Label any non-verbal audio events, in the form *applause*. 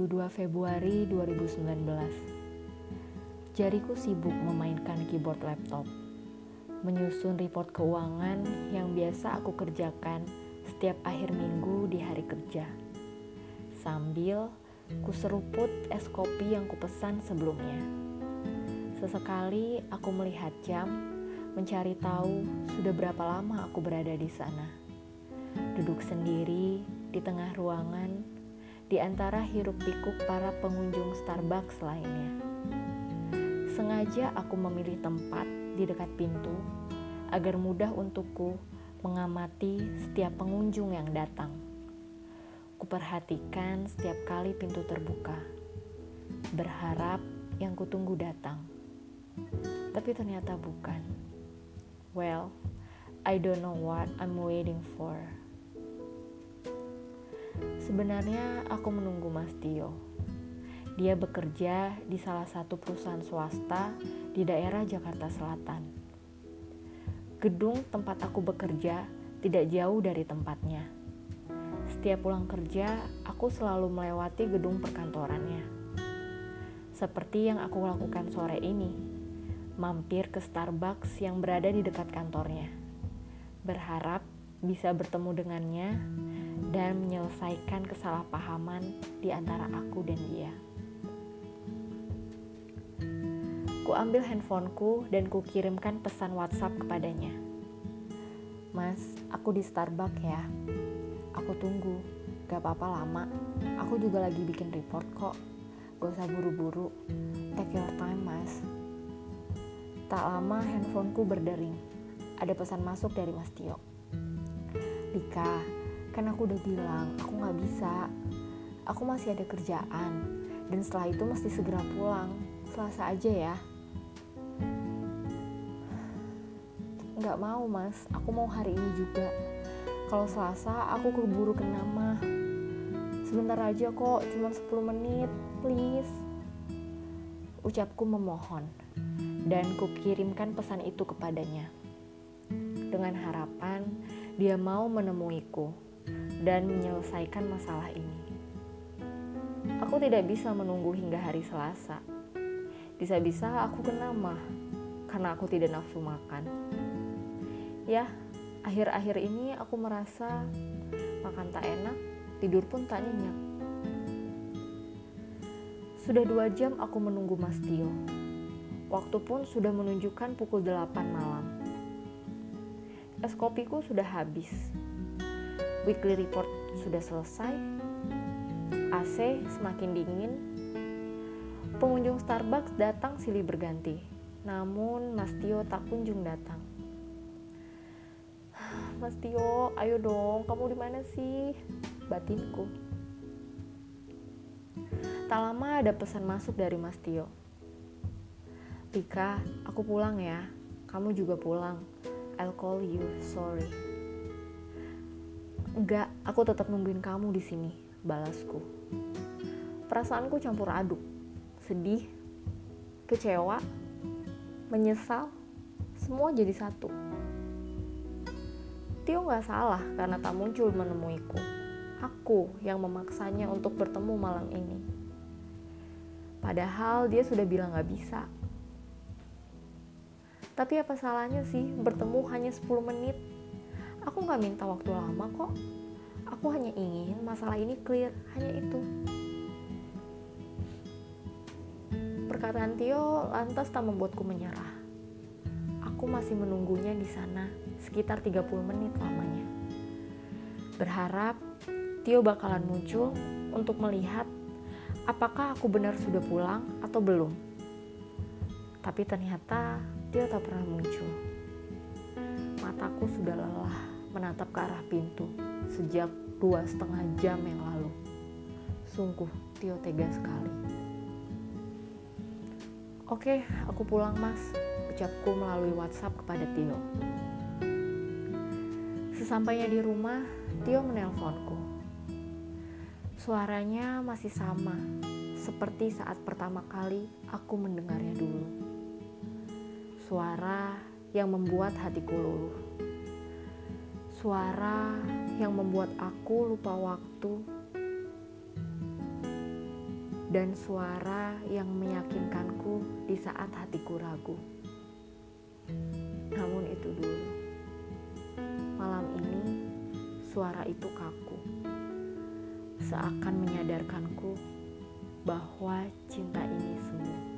22 Februari 2019 Jariku sibuk memainkan keyboard laptop Menyusun report keuangan yang biasa aku kerjakan setiap akhir minggu di hari kerja. Sambil kuseruput es kopi yang kupesan sebelumnya. Sesekali aku melihat jam mencari tahu sudah berapa lama aku berada di sana. Duduk sendiri di tengah ruangan, di antara hiruk-pikuk para pengunjung Starbucks lainnya. Sengaja aku memilih tempat di dekat pintu agar mudah untukku mengamati setiap pengunjung yang datang. Kuperhatikan setiap kali pintu terbuka, berharap yang kutunggu datang. Tapi ternyata bukan. Well, I don't know what I'm waiting for. Sebenarnya aku menunggu Mas Tio. Dia bekerja di salah satu perusahaan swasta di daerah Jakarta Selatan. Gedung tempat aku bekerja tidak jauh dari tempatnya. Setiap pulang kerja, aku selalu melewati gedung perkantorannya. Seperti yang aku lakukan sore ini, mampir ke Starbucks yang berada di dekat kantornya. Berharap bisa bertemu dengannya dan menyelesaikan kesalahpahaman di antara aku dan dia. Ku ambil handphoneku dan ku kirimkan pesan WhatsApp kepadanya. Mas, aku di Starbucks ya. Aku tunggu. Gak apa-apa lama. Aku juga lagi bikin report kok. Gak usah buru-buru. Take your time, mas. Tak lama handphoneku berdering. Ada pesan masuk dari Mas Tio. Dika, kan aku udah bilang aku gak bisa. Aku masih ada kerjaan. Dan setelah itu mesti segera pulang. Selasa aja ya. Nggak mau mas. Aku mau hari ini juga. Kalau selasa aku keburu ke nama sebentar aja kok cuma 10 menit please. Ucapku memohon dan kukirimkan pesan itu kepadanya. Dengan harapan dia mau menemuiku dan menyelesaikan masalah ini. Aku tidak bisa menunggu hingga hari Selasa. Bisa-bisa aku kena mah karena aku tidak nafsu makan. Ya, akhir-akhir ini aku merasa makan tak enak, tidur pun tak nyenyak. Sudah dua jam aku menunggu Mas Tio. Waktu pun sudah menunjukkan pukul 8 malam. Es kopiku sudah habis Weekly report sudah selesai. AC semakin dingin. Pengunjung Starbucks datang silih berganti. Namun Mas Tio tak kunjung datang. *sighs* Mas Tio, ayo dong, kamu di mana sih? Batinku. Tak lama ada pesan masuk dari Mas Tio. Tika, aku pulang ya. Kamu juga pulang. I'll call you, sorry. Enggak, aku tetap nungguin kamu di sini, balasku. Perasaanku campur aduk, sedih, kecewa, menyesal, semua jadi satu. Tio gak salah karena tak muncul menemuiku. Aku yang memaksanya untuk bertemu malam ini. Padahal dia sudah bilang gak bisa. Tapi apa salahnya sih bertemu hanya 10 menit Aku nggak minta waktu lama kok. Aku hanya ingin masalah ini clear, hanya itu. Perkataan Tio lantas tak membuatku menyerah. Aku masih menunggunya di sana sekitar 30 menit lamanya. Berharap Tio bakalan muncul untuk melihat apakah aku benar sudah pulang atau belum. Tapi ternyata Tio tak pernah muncul. Mataku sudah lelah menatap ke arah pintu sejak dua setengah jam yang lalu. Sungguh, Tio tega sekali. Oke, aku pulang mas, ucapku melalui WhatsApp kepada Tio. Sesampainya di rumah, Tio menelponku. Suaranya masih sama, seperti saat pertama kali aku mendengarnya dulu. Suara yang membuat hatiku luluh suara yang membuat aku lupa waktu, dan suara yang meyakinkanku di saat hatiku ragu. Namun itu dulu. Malam ini suara itu kaku. Seakan menyadarkanku bahwa cinta ini semu.